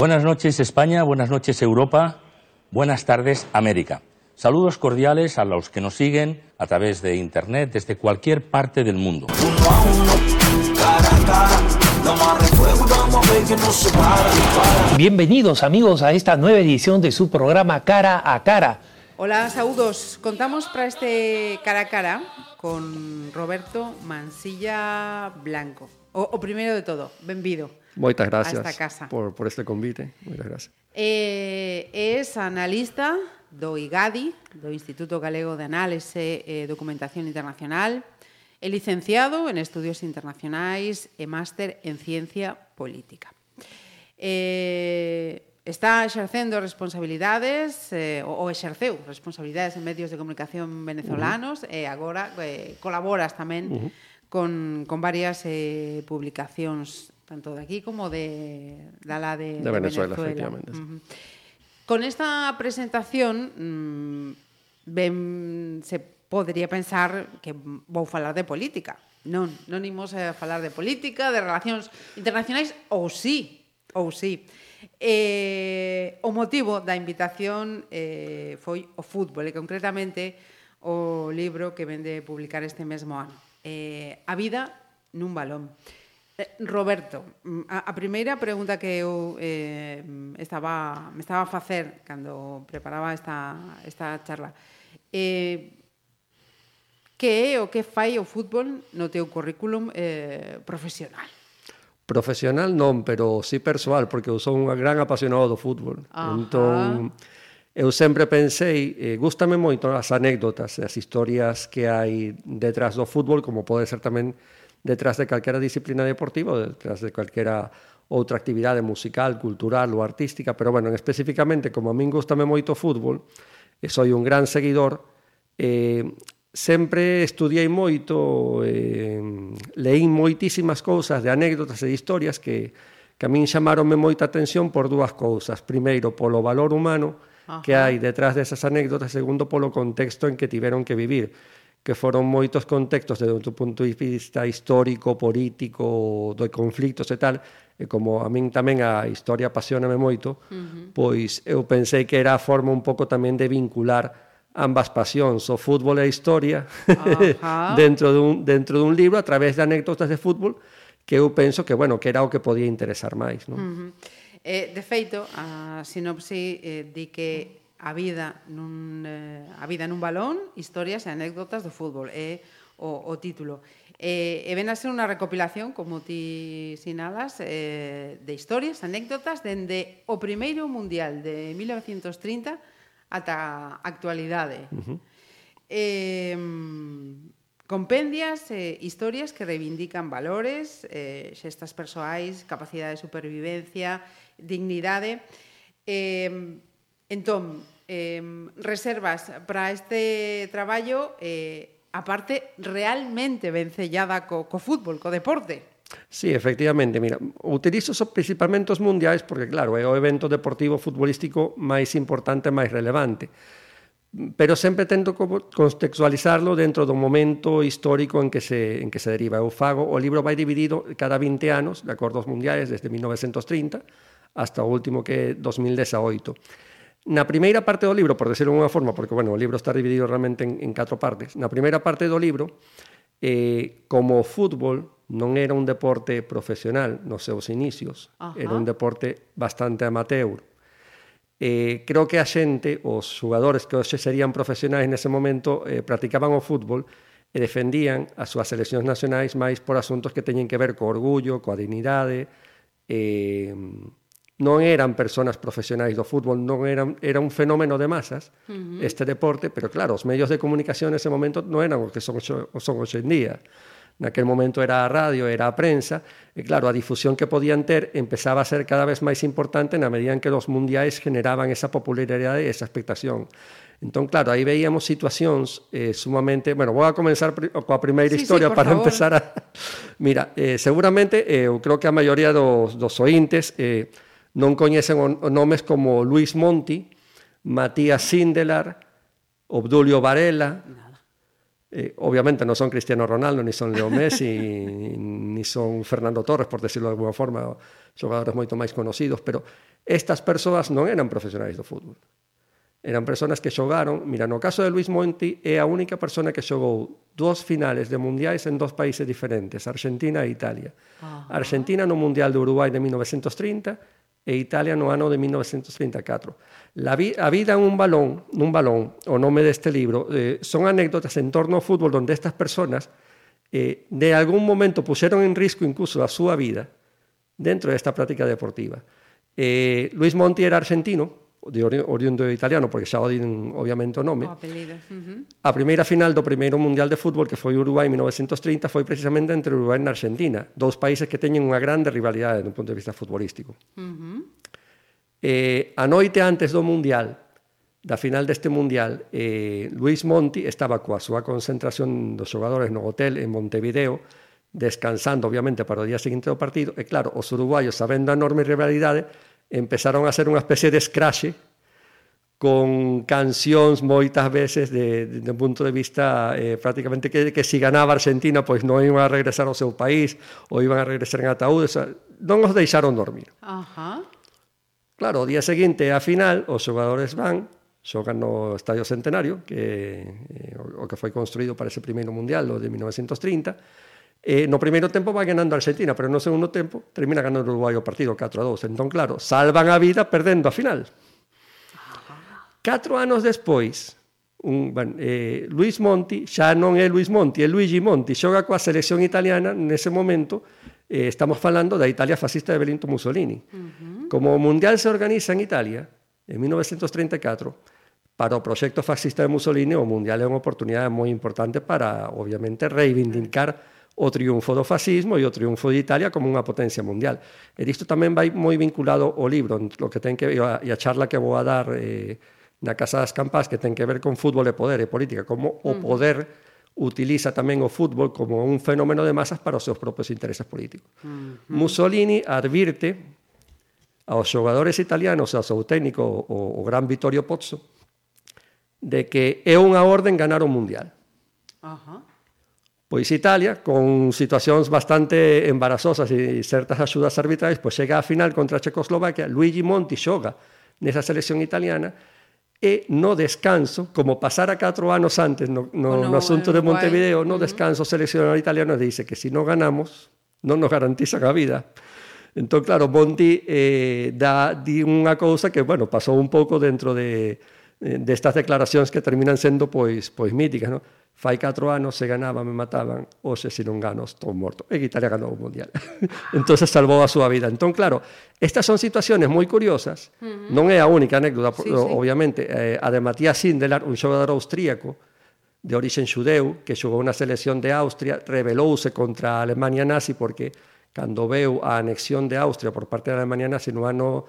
Buenas noches España, buenas noches Europa, buenas tardes América. Saludos cordiales a los que nos siguen a través de Internet desde cualquier parte del mundo. Bienvenidos amigos a esta nueva edición de su programa Cara a Cara. Hola, saludos. Contamos para este Cara a Cara con Roberto Mansilla Blanco. O, o primeiro de todo, benvido. Moitas gracias a esta casa. Por, por este convite. Moitas gracias. Eh, es analista do IGADI, do Instituto Galego de Análise e Documentación Internacional, e licenciado en Estudios Internacionais e máster en Ciencia Política. Eh, está exercendo responsabilidades eh, ou exerceu responsabilidades en medios de comunicación venezolanos uh -huh. e agora eh, colaboras tamén uh -huh. con, con varias eh, publicacións tanto de aquí como de, de la de, de, de Venezuela. Venezuela. Uh -huh. Con esta presentación mmm, ben, se podría pensar que vou falar de política. Non, non imos a falar de política, de relacións internacionais, ou sí, ou sí. Eh, o motivo da invitación eh, foi o fútbol, e concretamente o libro que vende publicar este mesmo ano. Eh, a vida nun balón. Eh, Eh, Roberto, mm, a, a primeira pregunta que eu eh, estaba, me estaba a facer cando preparaba esta, esta charla eh, que é o que fai o fútbol no teu currículum eh, profesional? Profesional non, pero sí persoal, porque eu son un gran apasionado do fútbol. Ajá. Entón, eu sempre pensei, eh, gustame moito as anécdotas, as historias que hai detrás do fútbol, como pode ser tamén detrás de calquera disciplina deportiva, detrás de calquera outra actividade musical, cultural ou artística, pero bueno, especificamente como a min gustame moito o fútbol, e eh, soi un gran seguidor, eh, sempre estudiei moito, eh, leín moitísimas cousas de anécdotas e de historias que, que a min chamaronme moita atención por dúas cousas. Primeiro, polo valor humano Ajá. que hai detrás desas anécdotas, segundo, polo contexto en que tiveron que vivir que foron moitos contextos desde o punto de vista histórico, político, de conflictos e tal, e como a min tamén a historia apasioname moito, uh -huh. pois eu pensei que era a forma un pouco tamén de vincular ambas pasións, o fútbol e a historia, dentro dun, dentro dun libro a través de anécdotas de fútbol, que eu penso que, bueno, que era o que podía interesar máis. Non? Uh -huh. eh, de feito, a sinopse eh, di que a vida nun, eh, a vida nun balón, historias e anécdotas do fútbol, é o, o título. Eh, e ven a ser unha recopilación, como ti sinalas, eh, de historias, anécdotas, dende o primeiro mundial de 1930 ata a actualidade. Uh -huh. Eh, compendias, eh, historias que reivindican valores, eh, xestas persoais, capacidade de supervivencia, dignidade... Eh, Entón, eh, reservas para este traballo eh, a parte realmente vencellada co, co fútbol, co deporte. Sí, efectivamente, mira, utilizo os principalmente os mundiais porque claro, é o evento deportivo futbolístico máis importante, máis relevante pero sempre tento contextualizarlo dentro do momento histórico en que se, en que se deriva. Eu fago, o libro vai dividido cada 20 anos, de acordos mundiais, desde 1930 hasta o último que é 2018. Na primeira parte do libro, por decirlo de unha forma, porque bueno, o libro está dividido realmente en, en catro partes. Na primeira parte do libro, eh, como o fútbol non era un deporte profesional nos seus inicios, Ajá. era un deporte bastante amateur. Eh, creo que a xente, os xogadores que hoxe serían profesionais nese momento, eh, practicaban o fútbol e defendían as súas seleccións nacionais máis por asuntos que teñen que ver co orgullo, coa dignidade, eh, non eran persoas profesionais do fútbol, non eran, era un fenómeno de masas uh -huh. este deporte, pero claro, os medios de comunicación nese momento non eran o que son, son hoxe en día. Naquel momento era a radio, era a prensa, e claro, a difusión que podían ter empezaba a ser cada vez máis importante na medida en que os mundiais generaban esa popularidade e esa expectación. Entón, claro, aí veíamos situacións eh, sumamente... Bueno, vou a comenzar coa primeira sí, historia sí, para favor. empezar a... Mira, eh, seguramente, eh, eu creo que a maioría dos, dos ointes... Eh, Non coñecen nomes como Luis Monti, Matías Sindelar, Obdulio Varela, eh, obviamente non son Cristiano Ronaldo, ni son Leo Messi, ni son Fernando Torres, por decirlo de alguna forma, xogadores moito máis conocidos, pero estas persoas non eran profesionais do fútbol. Eran personas que xogaron, mira, no caso de Luis Monti é a única persona que xogou dúas finales de mundiais en dos países diferentes, Argentina e Italia. Argentina no Mundial de Uruguai de 1930 e Italia no ano de 1934. La vi, a vida en un balón, nun balón, o nome deste libro, eh, son anécdotas en torno ao fútbol onde estas personas eh, de algún momento puseron en risco incluso a súa vida dentro desta práctica deportiva. Eh, Luis Monti era argentino, de oriundo italiano, porque xa o din obviamente o nome. O apelido. Uh -huh. A primeira final do primeiro Mundial de Fútbol que foi Uruguai en 1930 foi precisamente entre Uruguai e Argentina, dous países que teñen unha grande rivalidade do punto de vista futbolístico. Uh -huh. eh, a noite antes do Mundial, da final deste Mundial, eh, Luis Monti estaba coa súa concentración dos xogadores no hotel en Montevideo, descansando obviamente para o día seguinte do partido, e claro, os uruguaios, sabendo a enorme rivalidade, empezaron a hacer unha especie de scratch con cancións moitas veces de, de, de un punto de vista eh, prácticamente que, que si ganaba Argentina pois non iban a regresar ao seu país ou iban a regresar en ataúdes, o sea, non os deixaron dormir. Ajá. Claro, o día seguinte a final os xogadores van xogan no Estadio Centenario que, eh, o, o que foi construído para ese primeiro mundial, o de 1930 Eh, no primeiro tempo vai ganando a Argentina, pero no segundo tempo termina ganando o Uruguai o partido 4 a 2. Entón, claro, salvan a vida perdendo a final. Catro anos despois, un, bueno, eh, Luis Monti, xa non é Luis Monti, é Luigi Monti, xoga coa selección italiana nese momento, eh, estamos falando da Italia fascista de Benito Mussolini. Uh -huh. Como o Mundial se organiza en Italia, en 1934, para o proxecto fascista de Mussolini, o Mundial é unha oportunidade moi importante para, obviamente, reivindicar o triunfo do fascismo e o triunfo de Italia como unha potencia mundial. E isto tamén vai moi vinculado ao libro, lo que ten que e a, e a charla que vou a dar eh, na Casa das Campas que ten que ver con fútbol e poder e política, como mm. o poder utiliza tamén o fútbol como un fenómeno de masas para os seus propios intereses políticos. Mm -hmm. Mussolini advirte aos xogadores italianos, ao seu técnico, o, o gran Vittorio Pozzo, de que é unha orden ganar o Mundial. Ajá. Pois Italia, con situacións bastante embarazosas e certas axudas arbitrais, pois chega á final contra a Checoslovaquia, Luigi Monti xoga nesa selección italiana e no descanso, como pasara 4 anos antes no, no, no, no asunto de Montevideo, no descanso o seleccionador italiano dice que se si non ganamos, non nos garantizan a vida. Entón, claro, Monti eh, dá di unha cousa que, bueno, pasou un pouco dentro de, destas de declaracións que terminan sendo pois pois míticas, non? fai 4 anos se ganaba me mataban, hoxe se non gano estou morto. E Italia ganou o Mundial. entonces salvou a súa vida. Entón, claro, estas son situaciones moi curiosas, uh -huh. non é a única anécdota, sí, obviamente. Eh, a de Matías Sindelar, un xogador austríaco, de orixen xudeu, que xogou na selección de Austria, rebelouse contra a Alemania nazi porque cando veu a anexión de Austria por parte da Alemania nazi no ano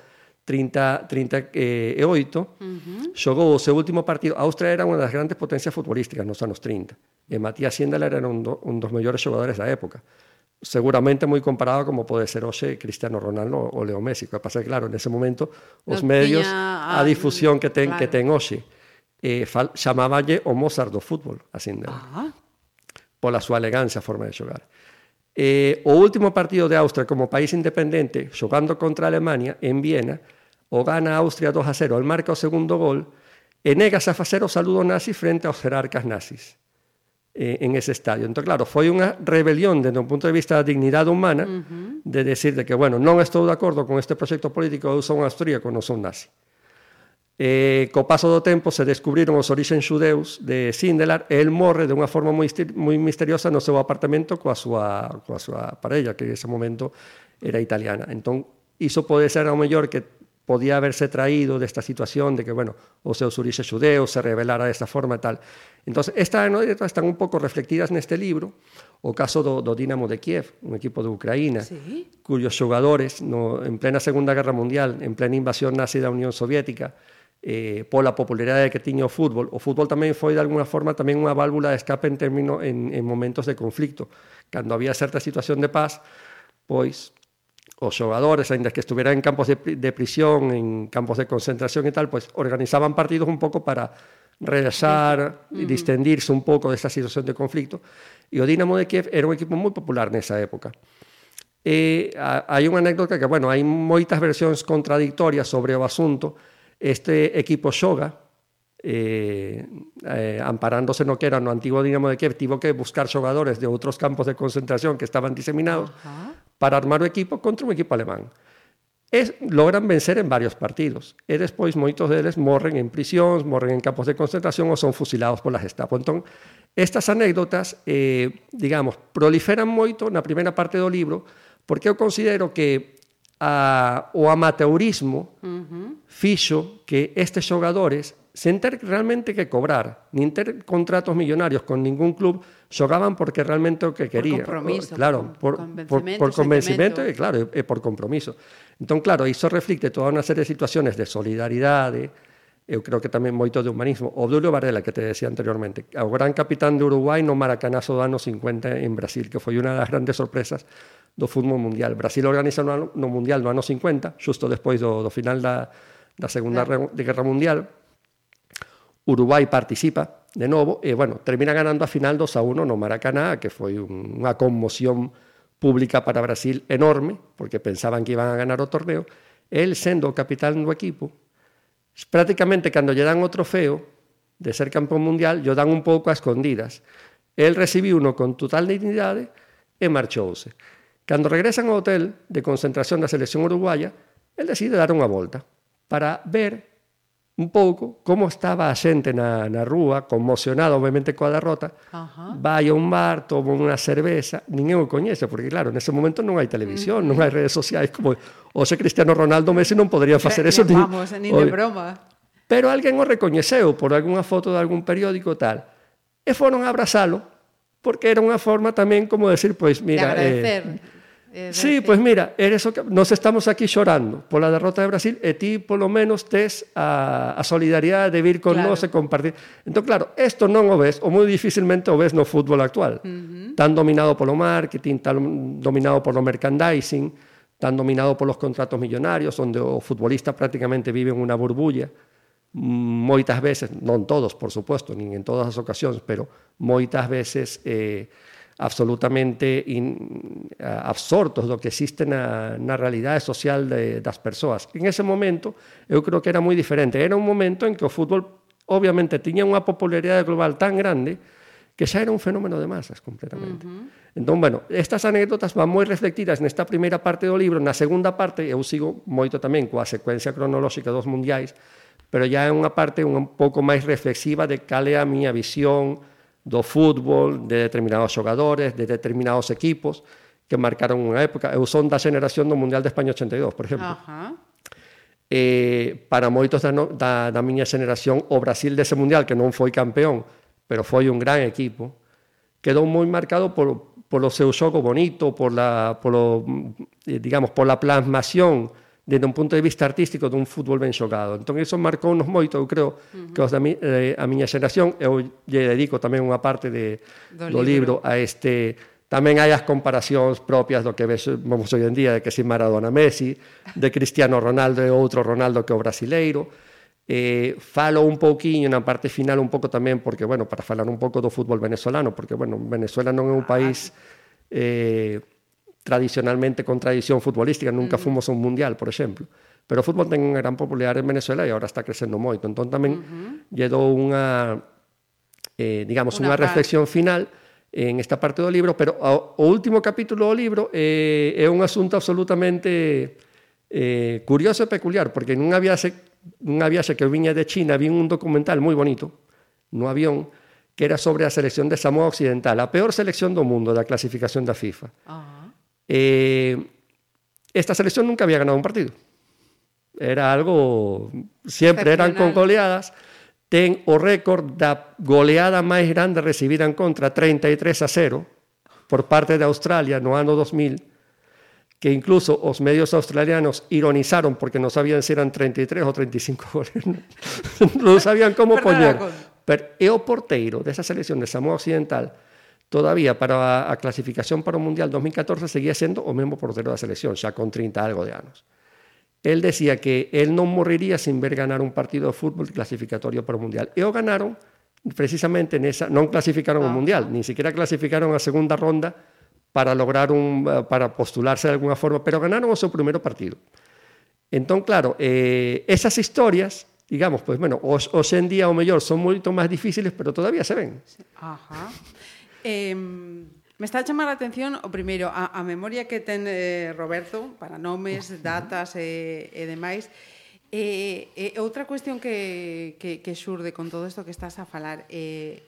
30, 38, uh -huh. xogou o seu último partido. A Austria era unha das grandes potencias futbolísticas nos anos 30. E Matías Síndala era un, do, un dos mellores xogadores da época. Seguramente moi comparado como pode ser hoxe Cristiano Ronaldo ou Leo Messi. Que pasa que, claro, nese momento os no medios, tiña, a difusión que ten, claro. que ten hoxe, eh, fal, chamaballe o Mozart do fútbol, a Síndala. Ah. Pola súa elegancia, forma de xogar. Eh, o último partido de Austria como país independente, xogando contra Alemania en Viena, o gana Austria 2 a 0 al marca o segundo gol, e negas a facer o saludo nazi frente aos jerarcas nazis eh, en ese estadio. Entón, claro, foi unha rebelión desde un punto de vista da dignidade humana uh -huh. de decir de que, bueno, non estou de acordo con este proxecto político, eu son austríaco, non son nazi. Uh Eh, co paso do tempo se descubriron os orixen xudeus de Sindelar e el morre de unha forma moi, moi misteriosa no seu apartamento coa súa, coa súa parella, que ese momento era italiana. Entón, iso pode ser ao mellor que podía haberse traído desta situación de que, bueno, os seus orixes xudeus se revelara desta forma e tal. Entón, estas anécdotas están un pouco reflectidas neste libro, o caso do, do Dinamo de Kiev, un equipo de Ucraína, sí. cuyos xogadores, no, en plena Segunda Guerra Mundial, en plena invasión nazi da Unión Soviética, eh, pola popularidade que tiña o fútbol. O fútbol tamén foi, de alguna forma, tamén unha válvula de escape en, término, en, en momentos de conflicto. Cando había certa situación de paz, pois os xogadores, ainda que estuveran en campos de, de prisión, en campos de concentración e tal, pois organizaban partidos un pouco para relaxar, uh -huh. distendirse un pouco desta situación de conflicto. E o Dinamo de Kiev era un equipo moi popular nesa época. Eh, e hai unha anécdota que, bueno, hai moitas versións contradictorias sobre o asunto, Este equipo xoga, eh, eh, amparándose no que era no antiguo Dinamo de Kiev, tuvo que buscar jugadores de otros campos de concentración que estaban diseminados Ajá. para armar o equipo contra un equipo alemán. Es, logran vencer en varios partidos. E despois moitos deles morren en prisións, morren en campos de concentración ou son fusilados pola Gestapo. Entón, estas anécdotas, eh, digamos, proliferan moito na primeira parte do libro, porque eu considero que a, o amateurismo uh fixo que estes xogadores sen ter realmente que cobrar, nin ter contratos millonarios con ningún club, xogaban porque realmente o que querían. Por compromiso, claro, por, por, por convencimento e claro, e por compromiso. Entón, claro, iso reflicte toda unha serie de situaciones de solidaridade, eu creo que tamén moito de humanismo. O Dulio Varela, que te decía anteriormente, o gran capitán de Uruguai no Maracanazo do ano 50 en Brasil, que foi unha das grandes sorpresas do fútbol mundial. Brasil organiza no, ano, no mundial no ano 50, xusto despois do, do final da, da Segunda claro. Guerra Mundial. Uruguai participa de novo e, bueno, termina ganando a final 2 a 1 no Maracaná, que foi unha conmoción pública para Brasil enorme, porque pensaban que iban a ganar o torneo. El sendo o capitán do equipo, prácticamente cando lle dan o trofeo de ser campeón mundial, lle dan un pouco a escondidas. El recibiu uno con total dignidade e marchouse. Cando regresan ao hotel de concentración da selección uruguaya, el decide dar unha volta para ver un pouco como estaba a xente na, na rúa, conmocionada obviamente coa derrota, Ajá. vai a un bar, toma unha cerveza, ninguén o coñece, porque claro, nese momento non hai televisión, mm. non hai redes sociais, como o se Cristiano Ronaldo Messi non podría eh, facer eh, eso. Ni, vamos, eh, nin de broma. Pero alguén o recoñeceu por algunha foto de algún periódico tal, e foron a abrazalo, porque era unha forma tamén como decir, pois pues, mira... De agradecer. Eh, Eh, sí, pues mira, eres, o que nos estamos aquí llorando por la derrota de Brasil e ti por lo menos tes a, a solidaridade de vir con claro. nos e compartir. Entón, claro, isto non o ves, ou moi dificilmente o ves no fútbol actual. Uh -huh. Tan dominado polo marketing, tan dominado polo merchandising, tan dominado polos contratos millonarios, onde o futbolista prácticamente vive en unha burbulla. Mm, moitas veces, non todos, por supuesto, nin en todas as ocasións, pero moitas veces... Eh, absolutamente in, eh, absortos do que existe na, na realidade social de, das persoas. En ese momento, eu creo que era moi diferente. Era un momento en que o fútbol obviamente tiña unha popularidade global tan grande que xa era un fenómeno de masas completamente. Uh -huh. Entón, bueno, estas anécdotas van moi reflectidas nesta primeira parte do libro, na segunda parte eu sigo moito tamén coa secuencia cronolóxica dos mundiais, pero ya é unha parte un pouco máis reflexiva de cal é a miña visión, do fútbol, de determinados xogadores, de determinados equipos que marcaron unha época. Eu son da xeneración do Mundial de España 82, por exemplo. Ajá. Eh, para moitos da, no, da, da miña xeneración, o Brasil dese Mundial, que non foi campeón, pero foi un gran equipo, quedou moi marcado por, polo seu xogo bonito, por la, por polo, digamos, por la plasmación desde un punto de vista artístico dun fútbol ben xogado. Entón, iso marcou nos moito, eu creo, uh -huh. que os da mi, eh, a miña xeración, eu lle dedico tamén unha parte de, do, do libro. libro a este Tamén hai as comparacións propias do que ves, vemos hoxe en día de que si Maradona Messi, de Cristiano Ronaldo e outro Ronaldo que o brasileiro. Eh, falo un pouquiño na parte final un pouco tamén porque, bueno, para falar un pouco do fútbol venezolano, porque, bueno, Venezuela non é un país... Eh, tradicionalmente con tradición futbolística, nunca mm. fomos a un mundial, por exemplo. Pero o fútbol ten unha gran popularidade en Venezuela e agora está crecendo moito. Entón tamén uh -huh. lle dou unha, eh, digamos, unha, unha reflexión final en esta parte do libro, pero o, o último capítulo do libro eh, é un asunto absolutamente eh, curioso e peculiar, porque nunha viaxe, nunha viaxe que eu viña de China vi un documental moi bonito no avión que era sobre a selección de Samoa Occidental, a peor selección do mundo da clasificación da FIFA. Uh -huh. Eh, esta selección nunca había ganado un partido. Era algo, siempre eran con goleadas. Ten o récord da goleada máis grande recibida en contra, 33 a 0, por parte de Australia no ano 2000, que incluso os medios australianos ironizaron porque non sabían se eran 33 ou 35 goles. non sabían como poñer. Pero é o porteiro desa selección de Samoa Occidental todavía para a, a clasificación para o Mundial 2014 seguía sendo o mesmo portero da selección, xa con 30 algo de anos. El decía que él non morriría sin ver ganar un partido de fútbol clasificatorio para o Mundial. E o ganaron precisamente nesa, non clasificaron ah. o Mundial, ni siquiera clasificaron a segunda ronda para lograr un eh, para postularse de alguna forma, pero ganaron o seu primeiro partido. Entón, claro, eh, esas historias digamos, pues bueno, os, os en día o mellor son moito máis difíciles, pero todavía se ven. Ajá. Eh, me está a chamar a atención o primeiro a, a memoria que ten eh, Roberto para nomes, datas e, e demais. E, e outra cuestión que, que, que xurde con todo isto que estás a falar eh,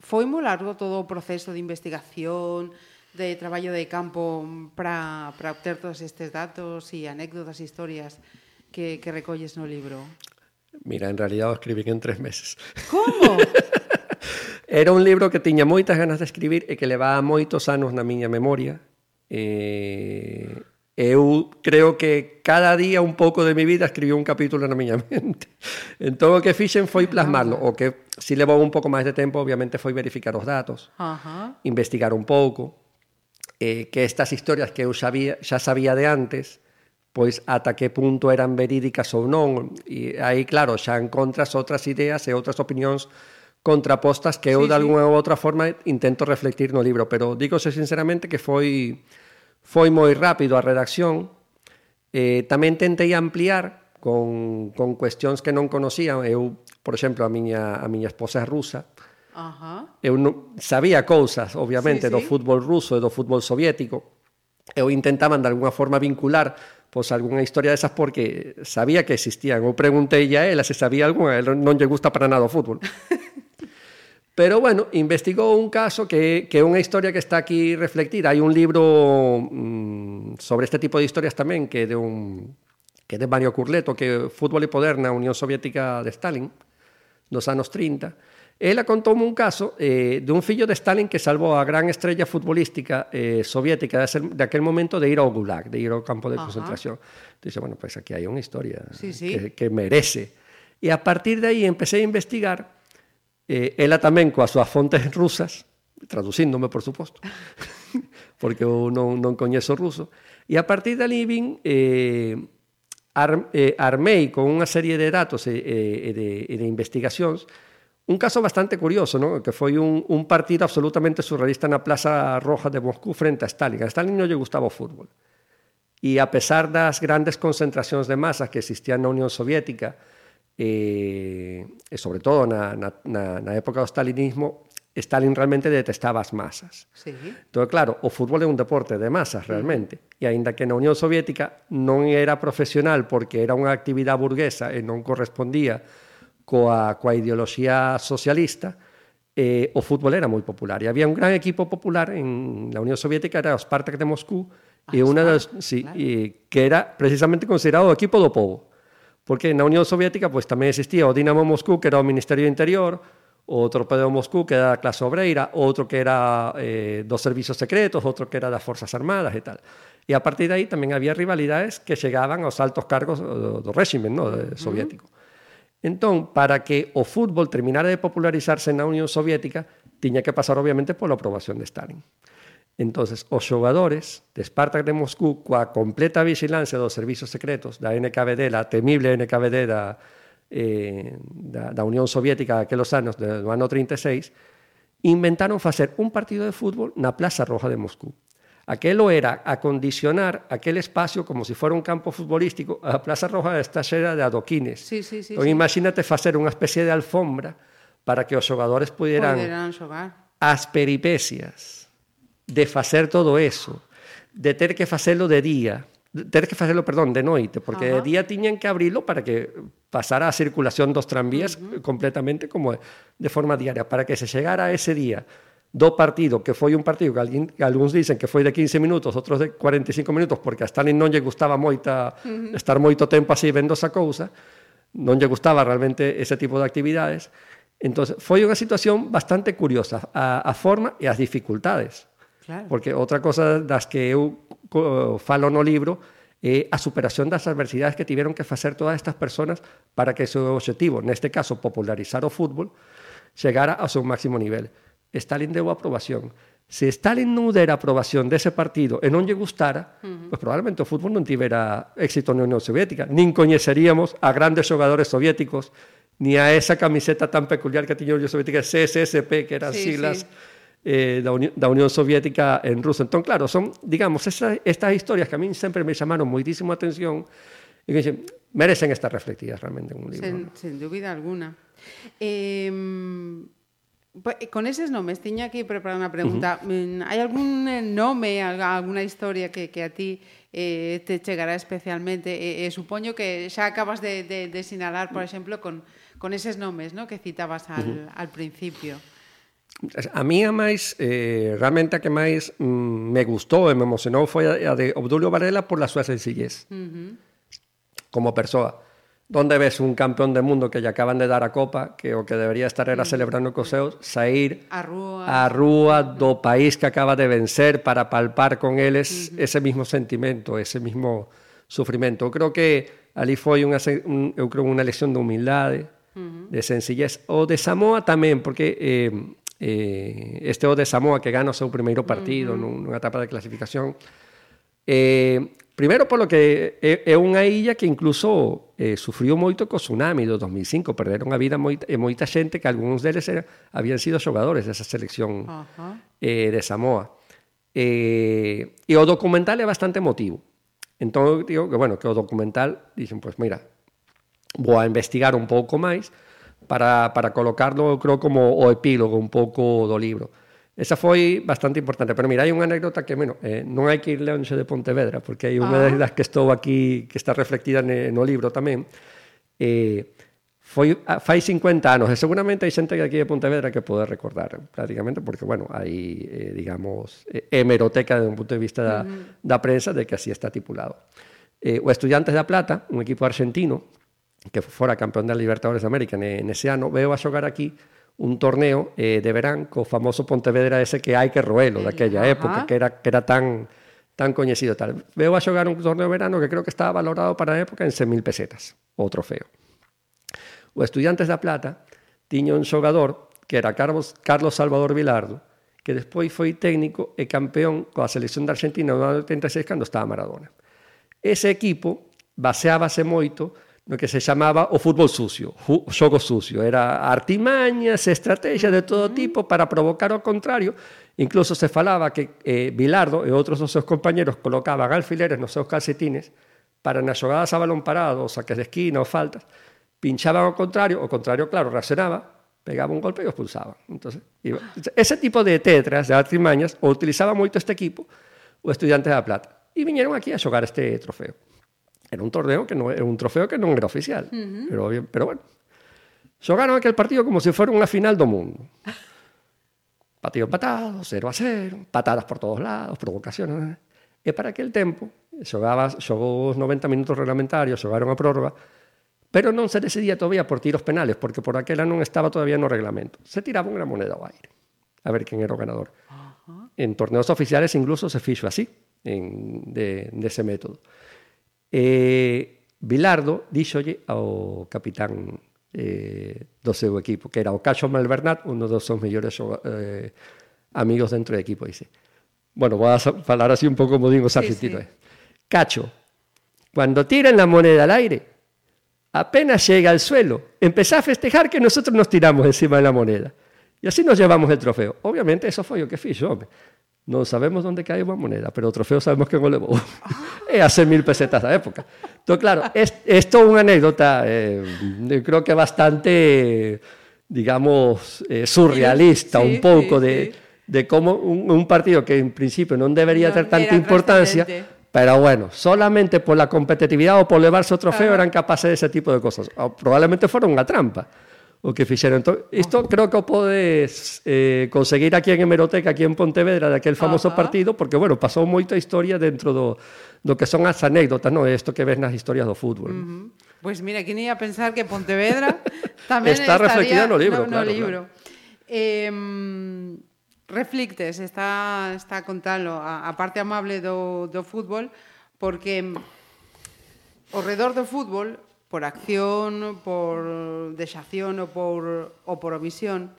foi moi largo todo o proceso de investigación de traballo de campo para obter todos estes datos e anécdotas, e historias que, que recolles no libro? Mira, en realidad o escribí en tres meses. Como? Era un libro que tiña moitas ganas de escribir e que levaba moitos anos na miña memoria. Eh, eu creo que cada día un pouco de mi vida escribí un capítulo na miña mente. Entón o que fixen foi ah. plasmarlo, o que si levou un pouco máis de tempo, obviamente foi verificar os datos, Ajá. investigar un pouco, eh, que estas historias que eu sabía, xa sabía de antes, pois ata que punto eran verídicas ou non. E aí, claro, xa encontras outras ideas e outras opinións contrapostas que eu sí, de alguna sí. outra forma intento reflectir no libro, pero dígose sinceramente que foi foi moi rápido a redacción. Eh, tamén tentei ampliar con, con cuestións que non conocía. Eu, por exemplo, a miña, a miña esposa é rusa. Ajá. Eu non, sabía cousas, obviamente, sí, sí. do fútbol ruso e do fútbol soviético. Eu intentaban, de alguna forma, vincular pois algunha historia desas porque sabía que existían. Eu preguntei a ela se sabía algunha, ela non lle gusta para nada o fútbol. Pero, bueno, investigou un caso que, que é unha historia que está aquí reflectida. Hai un libro mm, sobre este tipo de historias tamén que de un que de Mario Curleto, que Fútbol e Poder na Unión Soviética de Stalin, dos anos 30. Ela contoume un caso eh, de un fillo de Stalin que salvou a gran estrella futbolística eh, soviética de, ser, de aquel momento de ir ao Gulag, de ir ao campo de Ajá. concentración. Dice, bueno, pues aquí hai unha historia Sí, sí. Que, que merece. E a partir de aí empecé a investigar Eh, ela tamén coas súas fontes rusas, traducíndome, por suposto, porque eu non, non coñezo ruso, e a partir da vin eh, ar, eh, armei con unha serie de datos e, e, de, e de investigacións Un caso bastante curioso, ¿no? que foi un, un partido absolutamente surrealista na Plaza Roja de Moscú frente a Stalin. A Stalin non lle gustaba o fútbol. E a pesar das grandes concentracións de masas que existían na Unión Soviética, eh, e sobre todo na, na, na época do stalinismo Stalin realmente detestaba as masas. Sí. Entón, claro, o fútbol é un deporte de masas mm. realmente. Sí. E aínda que na Unión Soviética non era profesional porque era unha actividade burguesa e non correspondía coa, coa ideoloxía socialista, eh, o fútbol era moi popular. E había un gran equipo popular en la Unión Soviética, era o Spartak de Moscú, ah, e unha das, sí, claro. e, que era precisamente considerado o equipo do povo. Porque na Unión Soviética pois, tamén existía o Dinamo Moscú, que era o Ministerio do Interior, o Torpedo Moscú, que era a clase obreira, outro que era eh, dos servizos secretos, outro que era das Forzas Armadas e tal. E a partir de aí tamén había rivalidades que chegaban aos altos cargos do, do réximen no, soviético. Uh -huh. Entón, para que o fútbol terminara de popularizarse na Unión Soviética, tiña que pasar obviamente pola aprobación de Stalin. Entonces, os xogadores de Spartak de Moscú, coa completa vigilancia dos servizos secretos da NKVD, la temible NKVD da, eh, da, da Unión Soviética aqueles anos, do ano 36, inventaron facer un partido de fútbol na Plaza Roja de Moscú. Aquelo era acondicionar aquel espacio como se si fora un campo futbolístico. A Plaza Roja está xera de adoquines. Sí, sí, sí, entón, sí. imagínate facer unha especie de alfombra para que os xogadores puderan... Poderán xogar. As peripecias de facer todo eso, de ter que facelo de día, ter que facelo, perdón, de noite, porque Ajá. de día tiñan que abrilo para que pasara a circulación dos tranvías uh -huh. completamente como de forma diaria, para que se chegara a ese día do partido, que foi un partido que alguén, algúns dicen que foi de 15 minutos, outros de 45 minutos, porque a Stalin non lle gustaba moita uh -huh. estar moito tempo así vendo esa cousa, non lle gustaba realmente ese tipo de actividades, entonces foi unha situación bastante curiosa, a, a forma e as dificultades Claro. Porque outra cosa das que eu falo no libro é a superación das adversidades que tiveron que facer todas estas personas para que o seu objetivo, neste caso popularizar o fútbol, chegara ao seu máximo nivel. Stalin deu a aprobación. Se Stalin non dera aprobación dese partido e non lle gustara, uh -huh. pois probablemente o fútbol non tivera éxito na Unión Soviética, nin coñeceríamos a grandes xogadores soviéticos, ni a esa camiseta tan peculiar que tiña a Unión Soviética, CSSP, que eran sí, siglas sí eh, da, Uni da, Unión Soviética en ruso. Entón, claro, son, digamos, esas, estas historias que a mí sempre me chamaron moitísimo a atención e que dixen, merecen estar reflectidas realmente en un libro. Sen, ¿no? sen dúbida alguna. Mm, eh, Con eses nomes, tiña aquí preparar unha pregunta. Uh -huh. Hai algún nome, alguna historia que, que a ti eh, te chegará especialmente? E, eh, eh supoño que xa acabas de, de, de sinalar, por exemplo, con, con eses nomes ¿no? que citabas al, uh -huh. al principio. A mí a máis, eh, realmente a que máis mm, me gustou e me emocionou foi a, a de Obdulio Varela por la súa sencillez uh -huh. como persoa. Donde ves un campeón de mundo que lle acaban de dar a copa, que o que debería estar era celebrando cos seus, sair a rúa, a rúa do país que acaba de vencer para palpar con eles uh -huh. ese mismo sentimento, ese mismo sufrimento. Eu creo que ali foi unha, un, eu creo unha lección de humildade, uh -huh. de sencillez, o de Samoa tamén, porque... Eh, eh, este o de Samoa que gana o seu primeiro partido uh -huh. nunha etapa de clasificación eh, primeiro polo que é, é unha illa que incluso eh, sufriu moito co tsunami do 2005 perderon a vida moita, e moita xente que algúns deles era, habían sido xogadores desa selección uh -huh. eh, de Samoa eh, e o documental é bastante emotivo entón digo que bueno que o documental dixen, pois pues, mira vou a investigar un pouco máis para, para colocarlo, creo, como o epílogo un pouco do libro. Esa foi bastante importante, pero mira, hai unha anécdota que, bueno, eh, non hai que ir leónse de Pontevedra, porque hai unha ah. das que estou aquí, que está reflectida ne, no libro tamén, eh, foi, fai 50 anos, e seguramente hai xente aquí de Pontevedra que pode recordar, prácticamente, porque, bueno, hai, eh, digamos, eh, hemeroteca desde un punto de vista da, uh -huh. da prensa de que así está tipulado. Eh, o Estudiantes da Plata, un equipo argentino, que fora campeón da Libertadores de América nese ano, veo a xogar aquí un torneo eh, de verán co famoso Pontevedra ese que hai que roelo daquella época, que era, que era tan tan coñecido tal. Veo a xogar un torneo de verano que creo que estaba valorado para a época en 100.000 pesetas, o trofeo. O Estudiantes da Plata tiña un xogador que era Carlos, Carlos Salvador Vilardo, que despois foi técnico e campeón coa selección da Argentina no ano 86 cando estaba Maradona. Ese equipo baseábase moito no que se chamaba o fútbol sucio, xogo sucio. Era artimañas, estrategias de todo tipo para provocar o contrario. Incluso se falaba que eh, Bilardo e outros dos seus compañeros colocaban alfileres nos seus calcetines para nas xogadas a balón parado, saques de esquina ou faltas, pinchaban ao contrario, o contrario, claro, reaccionaba, pegaba un golpe e o expulsaban. Entonces, iba. Ese tipo de tetras, de artimañas, o utilizaba moito este equipo o Estudiantes da Plata. E viñeron aquí a xogar este trofeo. Era un torneo que era un trofeo que non era oficial. Uh -huh. pero, pero bueno, xogaron aquel partido como se fora unha final do mundo. Partido empatado, 0 a 0, patadas por todos lados, provocaciones. E para aquel tempo, xogaba, xogou os 90 minutos reglamentarios, xogaron a prórroga, pero non se decidía todavía por tiros penales, porque por aquela non estaba todavía no reglamento. Se tiraba unha moneda ao aire, a ver quen era o ganador. Uh -huh. En torneos oficiales incluso se fixo así, en, de, de ese método. eh, Bilardo díxolle ao capitán eh, do seu equipo, que era o Cacho Malvernat, un dos seus mellores eh, amigos dentro do equipo, dice. Bueno, vou a falar así un pouco como digo os argentinos. Sí, sí. Eh. Cacho, cuando tiran la moneda al aire, apenas llega al suelo, empezá a festejar que nosotros nos tiramos encima de la moneda. Y así nos llevamos el trofeo. Obviamente eso foi o que fixo, hombre. Non sabemos onde cae unha moneda, pero o trofeo sabemos que o. Ah. é a 100.000 pesetas da época. Entón, claro, isto é unha anécdota, eh, creo que bastante, digamos, eh, surrealista, sí, un pouco sí, de, sí. de como un, un partido que en principio non debería no, ter tanta importancia, pero bueno, solamente por la competitividade ou por levarse o trofeo eran capaces de ese tipo de cosas. O probablemente fora unha trampa o que fixeron. Entón, isto creo que o podes eh, conseguir aquí en Hemeroteca, aquí en Pontevedra, daquel famoso Ajá. partido, porque, bueno, pasou moita historia dentro do, do que son as anécdotas, non? Isto que ves nas historias do fútbol. Uh -huh. Pois pues mira, que ia pensar que Pontevedra tamén está reflectida no libro, no, no claro, libro. Claro. Eh, reflictes, está, está a contalo, a, a parte amable do, do fútbol, porque ao redor do fútbol por acción, por desación ou por, ou por omisión.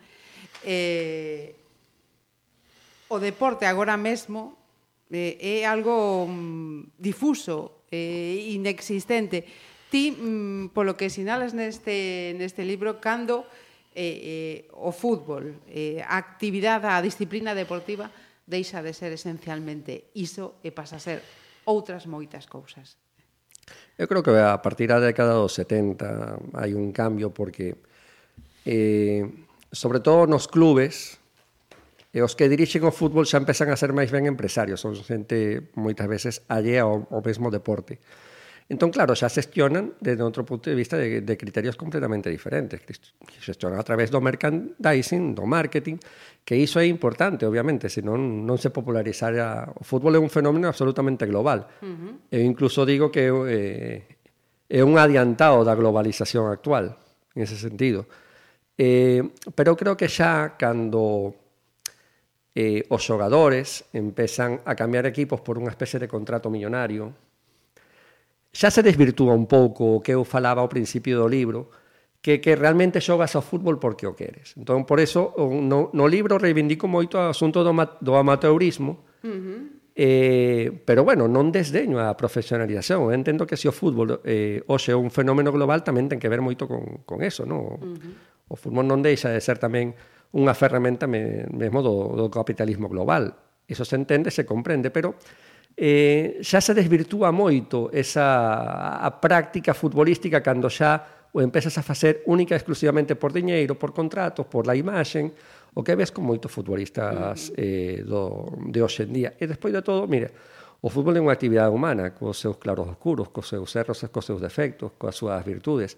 Eh, o deporte agora mesmo eh, é algo mm, difuso, eh, inexistente. Ti, mm, polo que sinalas neste, neste libro, cando eh, eh, o fútbol, eh, a actividade, a disciplina deportiva, deixa de ser esencialmente iso e pasa a ser outras moitas cousas. Eu creo que a partir da década dos 70 hai un cambio porque eh, sobre todo nos clubes eh, e os que dirixen o fútbol xa empezan a ser máis ben empresarios, son xente moitas veces allea ao, ao mesmo deporte. Entón, claro, xa xestionan desde outro punto de vista de, de criterios completamente diferentes. Xestionan a través do merchandising, do marketing, que iso é importante, obviamente, se non, non se popularizara... O fútbol é un fenómeno absolutamente global. Uh -huh. Eu incluso digo que eh, é un adiantado da globalización actual, en ese sentido. Eh, pero creo que xa cando eh, os xogadores empezan a cambiar equipos por unha especie de contrato millonario, xa se desvirtúa un pouco o que eu falaba ao principio do libro, que, que realmente xogas ao fútbol porque o queres. Entón, por eso, no, no libro reivindico moito o asunto do, do amateurismo, uh -huh. Eh, pero bueno, non desdeño a profesionalización. Eu entendo que se o fútbol eh, hoxe é un fenómeno global tamén ten que ver moito con, con eso. No? Uh -huh. O fútbol non deixa de ser tamén unha ferramenta me, mesmo do, do capitalismo global. Eso se entende, se comprende, pero eh, xa se desvirtúa moito esa a práctica futbolística cando xa o empezas a facer única e exclusivamente por diñeiro, por contratos, por la imaxen, o que ves con moitos futbolistas eh, do, de hoxe en día. E despois de todo, mire, o fútbol é unha actividade humana, cos seus claros oscuros, cos seus erros e cos seus defectos, coas súas virtudes.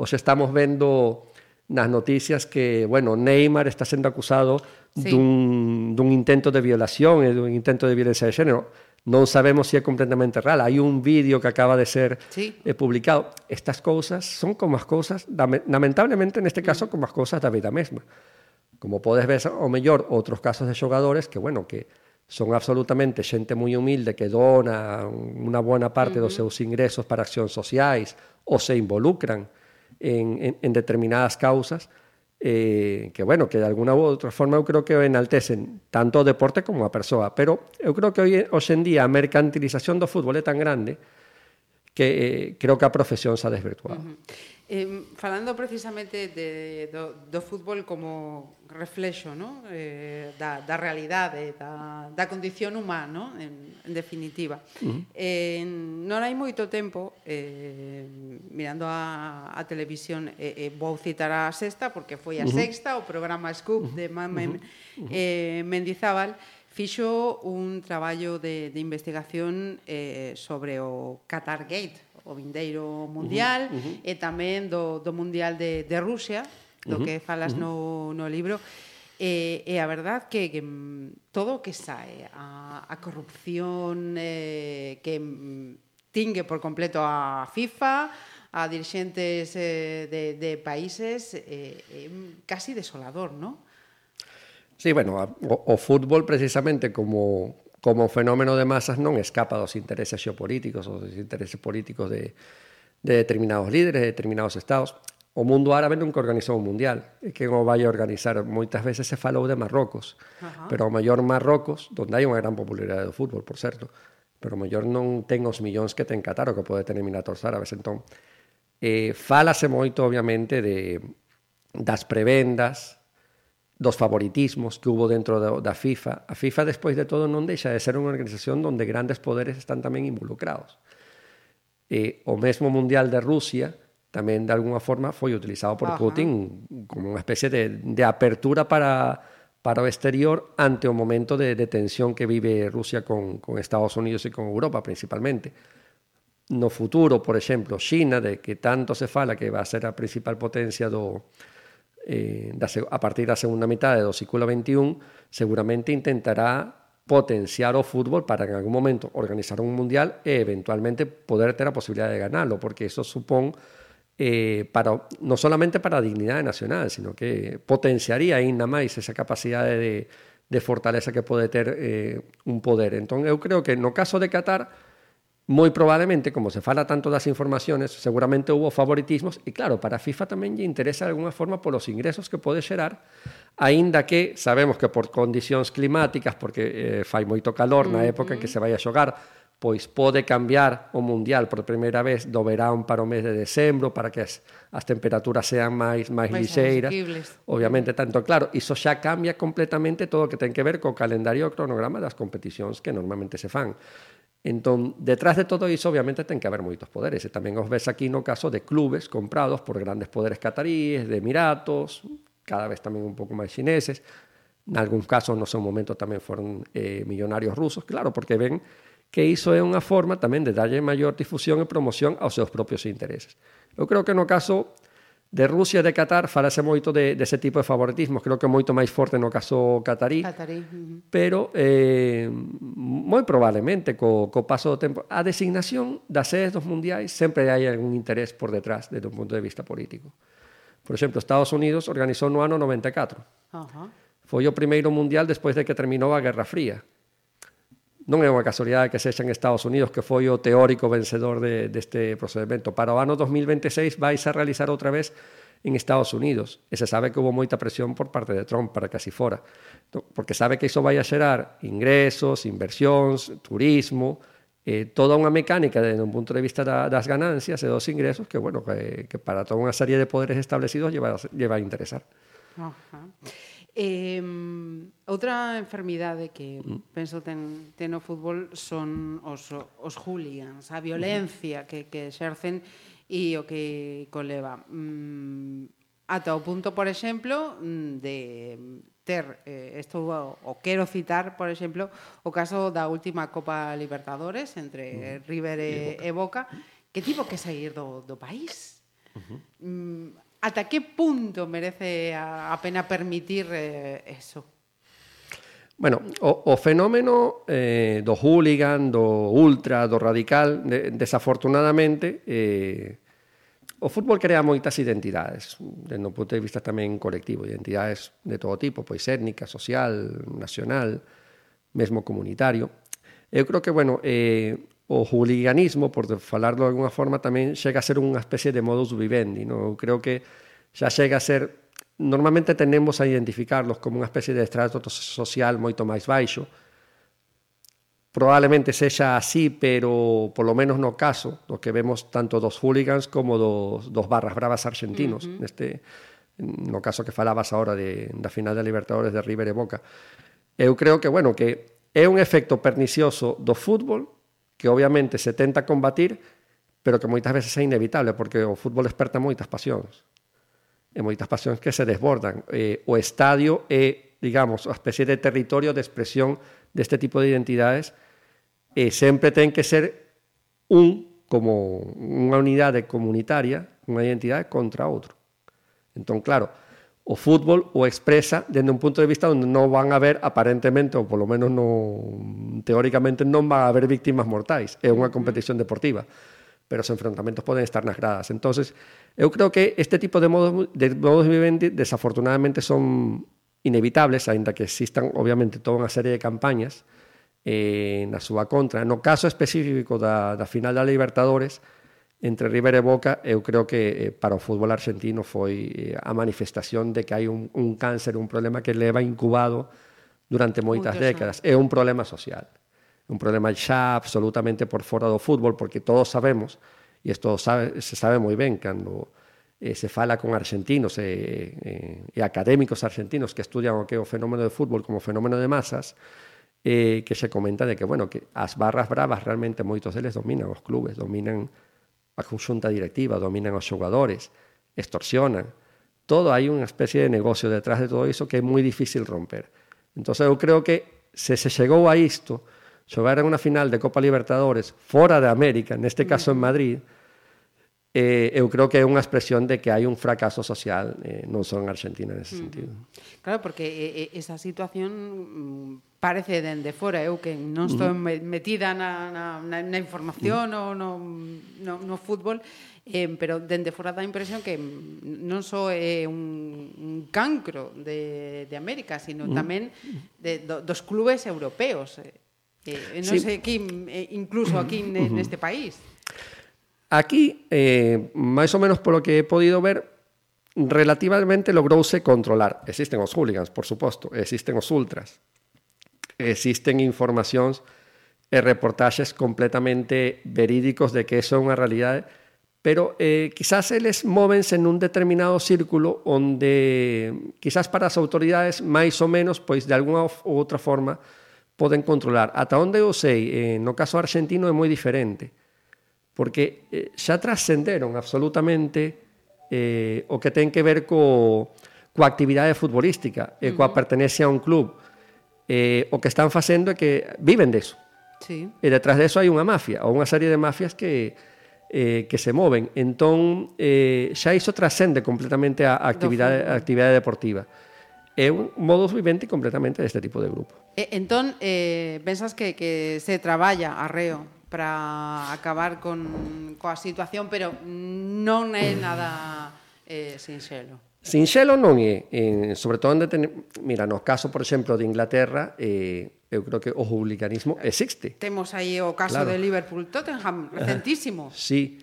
Hoxe estamos vendo nas noticias que, bueno, Neymar está sendo acusado sí. dun, dun intento de violación e dun intento de violencia de género non sabemos se si é completamente real. Hai un vídeo que acaba de ser sí. eh, publicado. Estas cousas son como as cousas, lamentablemente neste caso, como as cousas da vida mesma. Como podes ver, o mellor, outros casos de xogadores que, bueno, que son absolutamente xente moi humilde que dona unha buena parte uh -huh. dos seus ingresos para accións sociais ou se involucran en, en, en determinadas causas, eh, que bueno, que de alguna u outra forma eu creo que enaltecen tanto o deporte como a persoa, pero eu creo que hoxe, hoxe en día a mercantilización do fútbol é tan grande que eh, creo que a profesión se ha desvirtuado. Uh -huh. Eh, falando precisamente de, do, do fútbol como reflexo no? eh, da, da realidade, da, da condición humana, no? en, en definitiva. Uh -huh. eh, non hai moito tempo, eh, mirando a, a televisión, eh, eh, vou citar a sexta, porque foi a uh -huh. sexta, o programa Scoop uh -huh. de Mame, uh -huh. eh, Mendizábal, fixo un traballo de, de investigación eh, sobre o Qatar Gate, o vindeiro mundial uh -huh, uh -huh. e tamén do, do mundial de, de Rusia, do uh -huh, que falas uh -huh. no, no libro. E, e a verdad que, que todo o que sae a, a corrupción eh, que tingue por completo a FIFA, a dirigentes eh, de, de países eh, eh, casi desolador, ¿no? Sí, bueno, o, o fútbol precisamente como como fenómeno de masas non escapa dos intereses xeopolíticos ou dos intereses políticos de, de determinados líderes, de determinados estados. O mundo árabe nunca organizou un mundial, e que non vai a organizar. Moitas veces se falou de Marrocos, Ajá. pero o maior Marrocos, donde hai unha gran popularidade do fútbol, por certo, pero o maior non ten os millóns que ten Qatar o que pode ter eliminatorios árabes. Entón, eh, falase moito, obviamente, de das prebendas, dos favoritismos que hubo dentro da, da FIFA. A FIFA, despois de todo, non deixa de ser unha organización onde grandes poderes están tamén involucrados. E o mesmo Mundial de Rusia tamén, de alguna forma, foi utilizado por Ajá. Putin como unha especie de, de apertura para, para o exterior ante o momento de, de tensión que vive Rusia con, con Estados Unidos e con Europa, principalmente. No futuro, por exemplo, China, de que tanto se fala que va a ser a principal potencia do, eh, a partir da segunda metade do século XXI, seguramente intentará potenciar o fútbol para en algún momento organizar un mundial e eventualmente poder ter a posibilidade de ganarlo, porque eso supón eh, non solamente para a dignidade nacional, sino que potenciaría ainda máis esa capacidade de, de fortaleza que pode ter eh, un poder. Entón, eu creo que no caso de Qatar, moi probablemente, como se fala tanto das informaciones, seguramente hubo favoritismos, e claro, para a FIFA tamén lle interesa de alguna forma polos ingresos que pode xerar, aínda que sabemos que por condicións climáticas, porque eh, fai moito calor na época mm -hmm. en que se vai a xogar, pois pode cambiar o Mundial por primeira vez do verán para o mes de decembro, para que as, as temperaturas sean máis máis, máis lixeiras. Obviamente, tanto claro, iso xa cambia completamente todo o que ten que ver co calendario e o cronograma das competicións que normalmente se fan. Entón, detrás de todo iso, obviamente, ten que haber moitos poderes. E tamén os ves aquí no caso de clubes comprados por grandes poderes cataríes, de Emiratos, cada vez tamén un pouco máis chineses. En algún casos, no seu momento, tamén foron eh, millonarios rusos. Claro, porque ven que iso é unha forma tamén de darlle maior difusión e promoción aos seus propios intereses. Eu creo que no caso de Rusia e de Qatar falase moito de, de ese tipo de favoritismo. creo que moito máis forte no caso catarí, catarí. Uh -huh. pero eh, moi probablemente co, co paso do tempo a designación das sedes dos mundiais sempre hai algún interés por detrás desde un punto de vista político. Por exemplo, Estados Unidos organizou no ano 94. Uh -huh. Foi o primeiro mundial despois de que terminou a Guerra Fría. Uh non é unha casualidade que sexa en Estados Unidos que foi o teórico vencedor de, deste procedimento. Para o ano 2026 vais a realizar outra vez en Estados Unidos. E se sabe que houve moita presión por parte de Trump para que así fora. Porque sabe que iso vai a xerar ingresos, inversións, turismo, eh, toda unha mecánica desde un punto de vista da, das ganancias e dos ingresos que, bueno, que, para toda unha serie de poderes establecidos lleva, a interesar. Eh, outra enfermidade que mm. penso ten, ten o fútbol son os, os hooligans, a violencia mm-hmm. que, que exercen e o que coleva. Mm, ata o punto, por exemplo, de ter, eh, isto o quero citar, por exemplo, o caso da última Copa Libertadores entre mm. River e, e Boca, que tivo que sair do, do país. Uh -huh. mm, ¿Hasta qué punto merece a, a pena permitir eh, eso? Bueno, o, o fenómeno eh, do hooligan, do ultra, do radical, de, desafortunadamente, eh, o fútbol crea moitas identidades, dende o punto de vista tamén colectivo, identidades de todo tipo, pois étnica, social, nacional, mesmo comunitario. Eu creo que, bueno, eh, o hooliganismo, por falarlo de alguna forma, tamén chega a ser unha especie de modus vivendi. ¿no? Eu creo que xa chega a ser... Normalmente tendemos a identificarlos como unha especie de estrato social moito máis baixo. Probablemente sexa así, pero por lo menos no caso, do que vemos tanto dos hooligans como dos, dos barras bravas argentinos, uh -huh. neste, no caso que falabas agora de, da final da Libertadores de River e Boca. Eu creo que, bueno, que é un efecto pernicioso do fútbol, que obviamente se tenta combatir, pero que moitas veces é inevitable, porque o fútbol desperta moitas pasións. E moitas pasións que se desbordan. Eh, o estadio é, digamos, a especie de territorio de expresión deste tipo de identidades eh, e sempre ten que ser un como unha unidade comunitaria, unha identidade contra outro. Entón, claro, o fútbol o expresa dende un punto de vista onde non van a haber aparentemente ou polo menos non teóricamente non van a haber víctimas mortais. É unha competición deportiva pero os enfrentamentos poden estar nas gradas. Entonces, eu creo que este tipo de modos de modos vivendi desafortunadamente son inevitables, aínda que existan obviamente toda unha serie de campañas eh, na súa contra. No caso específico da, da final da Libertadores, entre River e Boca, eu creo que eh, para o fútbol argentino foi eh, a manifestación de que hai un, un cáncer, un problema que leva incubado durante moitas décadas. É un problema social, un problema xa absolutamente por fora do fútbol, porque todos sabemos, e isto sabe, se sabe moi ben cando eh, se fala con argentinos e, eh, e académicos argentinos que estudian o que é o fenómeno de fútbol como fenómeno de masas, eh, que se comenta de que, bueno, que as barras bravas realmente moitos deles dominan os clubes, dominan a conxunta directiva, dominan os xogadores, extorsionan. Todo hai unha especie de negocio detrás de todo iso que é moi difícil romper. Entón, eu creo que se se chegou a isto, xogar en unha final de Copa Libertadores fora de América, neste caso en mm. Madrid, eh, eu creo que é unha expresión de que hai un fracaso social eh, non só en Argentina nesse mm-hmm. sentido. Claro, porque eh, eh, esa situación mm, parece dende fora, eu que non estou mm-hmm. metida na, na, na información mm-hmm. ou no, no, no fútbol, eh, pero dende fora dá a impresión que non só é un, un cancro de, de América, sino tamén de, do, dos clubes europeos. Eh, eh non sí. sei, aquí, incluso aquí neste país. Aquí, eh, máis ou menos polo que he podido ver, relativamente logrouse controlar. Existen os hooligans, por suposto, existen os ultras, existen informacións e eh, reportaxes completamente verídicos de que eso é unha realidade, pero eh, quizás eles móvense nun determinado círculo onde quizás para as autoridades máis ou menos, pois de alguna ou outra forma, poden controlar. Ata onde eu sei, eh, no caso argentino é moi diferente porque eh, xa trascenderon absolutamente eh, o que ten que ver co, coa actividade futbolística e coa pertenencia a un club. Eh, o que están facendo é que viven deso. Sí. E detrás deso hai unha mafia ou unha serie de mafias que, eh, que se moven. Entón, eh, xa iso trascende completamente a actividade, a actividade deportiva. É un modus vivendi completamente deste tipo de grupo. E, entón, eh, pensas que, que se traballa arreo para acabar con coa situación, pero non é nada eh, sinxelo. Sinxelo non é, eh, sobre todo, en ten, mira, no caso, por exemplo, de Inglaterra, eh, eu creo que o hooliganismo existe. Temos aí o caso claro. de Liverpool-Tottenham, recentísimo. Sí,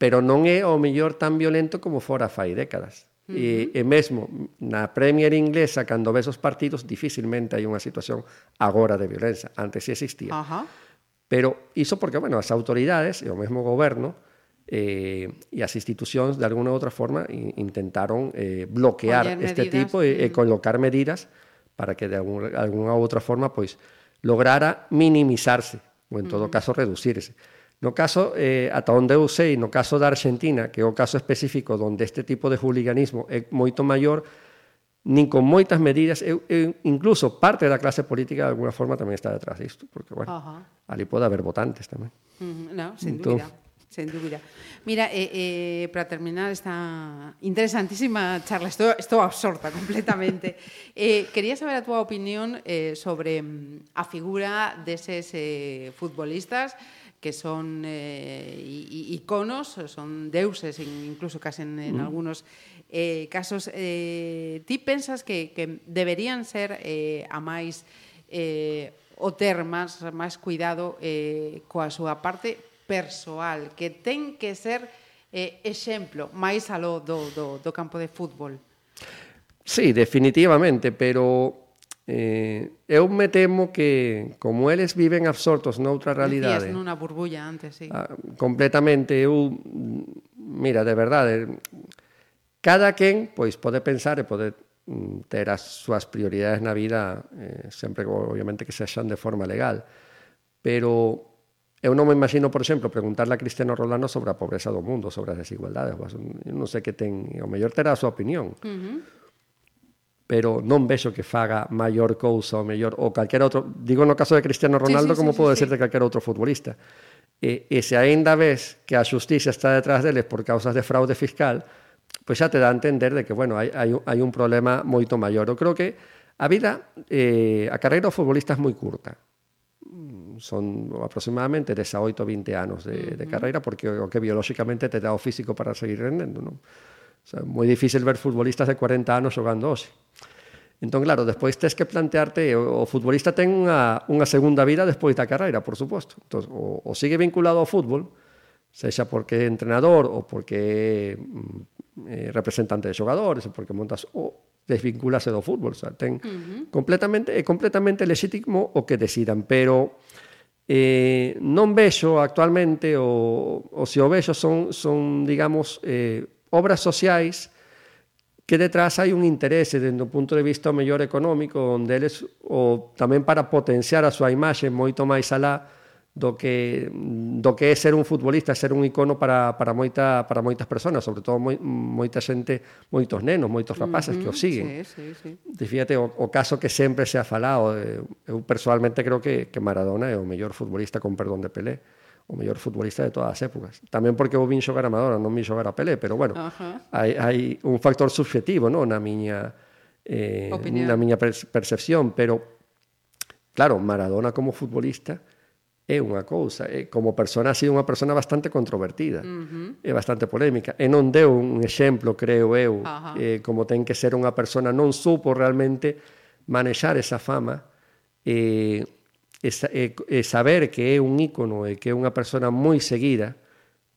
pero non é o mellor tan violento como fora fai décadas. Uh -huh. e, e mesmo na Premier inglesa, cando ves os partidos, dificilmente hai unha situación agora de violencia. Antes sí existía. Ajá. Uh -huh Pero iso porque, bueno, as autoridades e o mesmo goberno eh, e as institucións de alguna outra forma intentaron eh, bloquear Oyer este medidas. tipo e, eh, mm. colocar medidas para que de algún, alguna outra forma pois lograra minimizarse ou en todo caso reducirse. No caso, eh, ata onde eu sei, no caso da Argentina, que é o caso específico donde este tipo de hooliganismo é moito maior, nin con moitas medidas, eu, eu, incluso parte da clase política de alguna forma tamén está detrás disto, porque, bueno, Ajá. ali pode haber votantes tamén. Ujú, No, sin Entón- dúbida. Sin dúbida. Mira, eh, eh, para terminar esta interesantísima charla, estou, estou absorta completamente. eh, quería saber a túa opinión eh, sobre mm, a figura deses eh, futbolistas que son eh, iconos, son deuses, in- incluso casi en, en algunos eh, casos eh, ti pensas que, que deberían ser eh, a máis eh, o ter máis, máis cuidado eh, coa súa parte persoal, que ten que ser eh, exemplo máis aló do, do, do campo de fútbol. Sí, definitivamente, pero Eh, eu me temo que como eles viven absortos noutra realidade. Dicías nunha burbulla antes, sí. Ah, completamente, eu mira, de verdade, Cada quen pois pode pensar e pode mm, ter as súas prioridades na vida eh, sempre obviamente que se xan de forma legal. Pero eu non me imagino, por exemplo, preguntarle a Cristiano Rolando sobre a pobreza do mundo, sobre as desigualdades. Pois, eu non sei que ten, o mellor terá a súa opinión. Uh -huh pero non vexo que faga maior cousa ou mellor ou calquera outro, digo no caso de Cristiano Ronaldo sí, sí, como sí, podo sí, decir sí. de calquera outro futbolista? E, e se aínda ves que a xustiza está detrás deles por causas de fraude fiscal, pois xa te dá a entender de que, bueno, hai, hai, hai un problema moito maior. Eu creo que a vida, eh, a carreira do futbolista é moi curta. Son aproximadamente 18 20 anos de, de carreira, porque o que biolóxicamente te dá o físico para seguir rendendo, non? O sea, moi difícil ver futbolistas de 40 anos xogando hoxe. Entón, claro, despois tens que plantearte, o, o futbolista ten unha, unha segunda vida despois da carreira, por suposto. Entón, o, o sigue vinculado ao fútbol, sexa porque é entrenador ou porque é eh, representante de xogadores, porque montas o desvinculase do fútbol, xa, ten uh -huh. completamente é completamente lexítimo o que decidan, pero eh, non vexo actualmente o, o se o vexo son, son digamos, eh, obras sociais que detrás hai un interese dende o punto de vista o mellor económico, onde eles o, tamén para potenciar a súa imaxe moito máis alá do que do que é ser un futbolista, ser un icono para, para, moita, para moitas persoas, sobre todo moi, moita xente, moitos nenos, moitos rapaces uh -huh, que o siguen. Sí, sí, sí. Fíjate, o, o caso que sempre se ha falado, eh, eu personalmente creo que, que Maradona é o mellor futbolista, con perdón de Pelé, o mellor futbolista de todas as épocas. Tamén porque eu vin xogar a Maradona, non vin xogar a Pelé, pero bueno, uh -huh. hai, hai un factor subjetivo non? na miña, eh, Opinión. na miña percepción, pero claro, Maradona como futbolista é unha cousa, e eh, como persona ha sido unha persona bastante controvertida, uh -huh. e bastante polémica, e non deu un exemplo, creo eu, uh -huh. eh, como ten que ser unha persona, non supo realmente manexar esa fama, eh, esa, eh, e saber que é un ícono e que é unha persona moi seguida,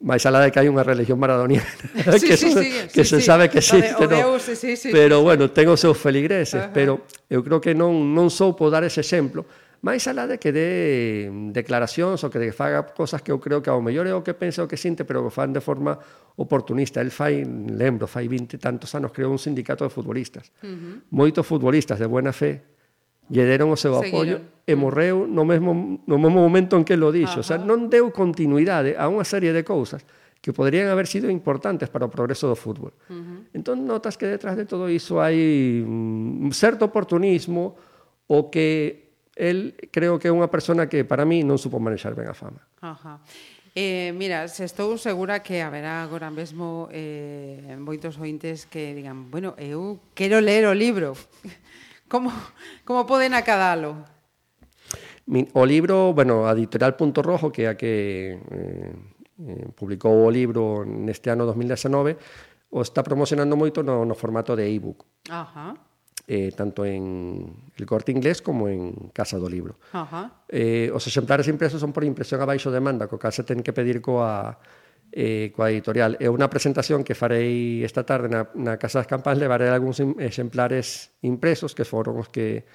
máis alá de que hai unha religión maradoniana sí, que, sí, sí, que sí, se sí. sabe que existe, de, no? sí, sí, sí. pero bueno, ten os seus feligreses, uh -huh. pero eu creo que non, non soupo dar ese exemplo, máis alá de que dé declaracións ou que de faga cosas que eu creo que ao mellor é o que pensa o que sinte, pero que fan de forma oportunista. El fai, lembro, fai 20 tantos anos, creou un sindicato de futbolistas. Uh -huh. Moitos futbolistas de buena fe lle deron o seu apoio e morreu no mesmo, no mesmo momento en que lo dixo. Ajá. O sea, non deu continuidade a unha serie de cousas que poderían haber sido importantes para o progreso do fútbol. Uh -huh. Entón notas que detrás de todo iso hai un mm, certo oportunismo o que el creo que é unha persona que para mí non supo manexar ben a fama. Ajá. Eh, mira, se estou segura que haberá agora mesmo eh, moitos ointes que digan bueno, eu quero ler o libro. como, como poden acadalo? O libro, bueno, a editorial Punto Rojo, que é a que eh, eh publicou o libro neste ano 2019, o está promocionando moito no, no formato de ebook. Ajá eh, tanto en el corte inglés como en Casa do Libro. Ajá. Eh, os exemplares impresos son por impresión a baixo demanda, co cal se ten que pedir coa, eh, coa editorial. É unha presentación que farei esta tarde na, na Casa das Campas, levaré algúns exemplares impresos que foron os que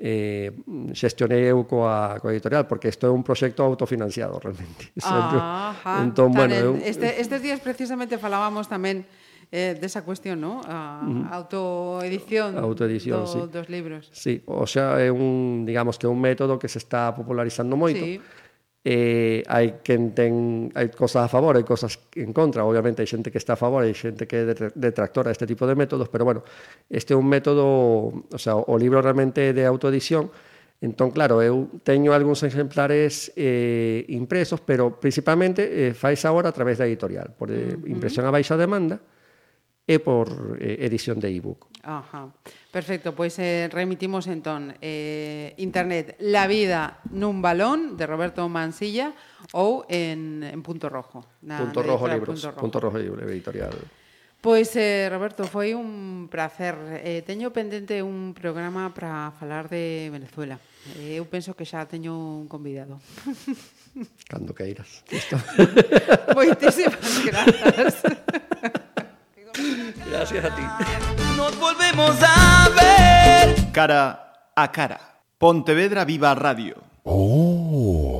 eh, xestionei eu coa, coa editorial, porque isto é un proxecto autofinanciado, realmente. Ajá. Entón, bueno, eu... este, estes días precisamente falábamos tamén eh, desa cuestión, no? A uh -huh. autoedición, a autoedición do, sí. dos libros. Sí, o xa é un, digamos que un método que se está popularizando moito. Sí. Eh, hai quen ten hai cosas a favor, hai cosas en contra, obviamente hai xente que está a favor, hai xente que é detractora deste tipo de métodos, pero bueno, este é un método, o sea, o libro realmente de autoedición, Entón, claro, eu teño algúns exemplares eh, impresos, pero principalmente eh, fais agora a través da editorial, por eh, impresión a baixa demanda, e por eh, edición de ebook. Ajá. Perfecto, pois eh, remitimos entón eh, Internet, La vida nun balón de Roberto Mansilla ou en, en Punto Rojo na, Punto, na Rojo Libros, Punto Rojo Punto Rojo Editorial Pois, eh, Roberto, foi un placer. Eh, teño pendente un programa para falar de Venezuela. Eh, eu penso que xa teño un convidado. Cando queiras. Moitísimas grazas. Gracias a ti. Nos volvemos a ver cara a cara. Pontevedra Viva Radio. Oh.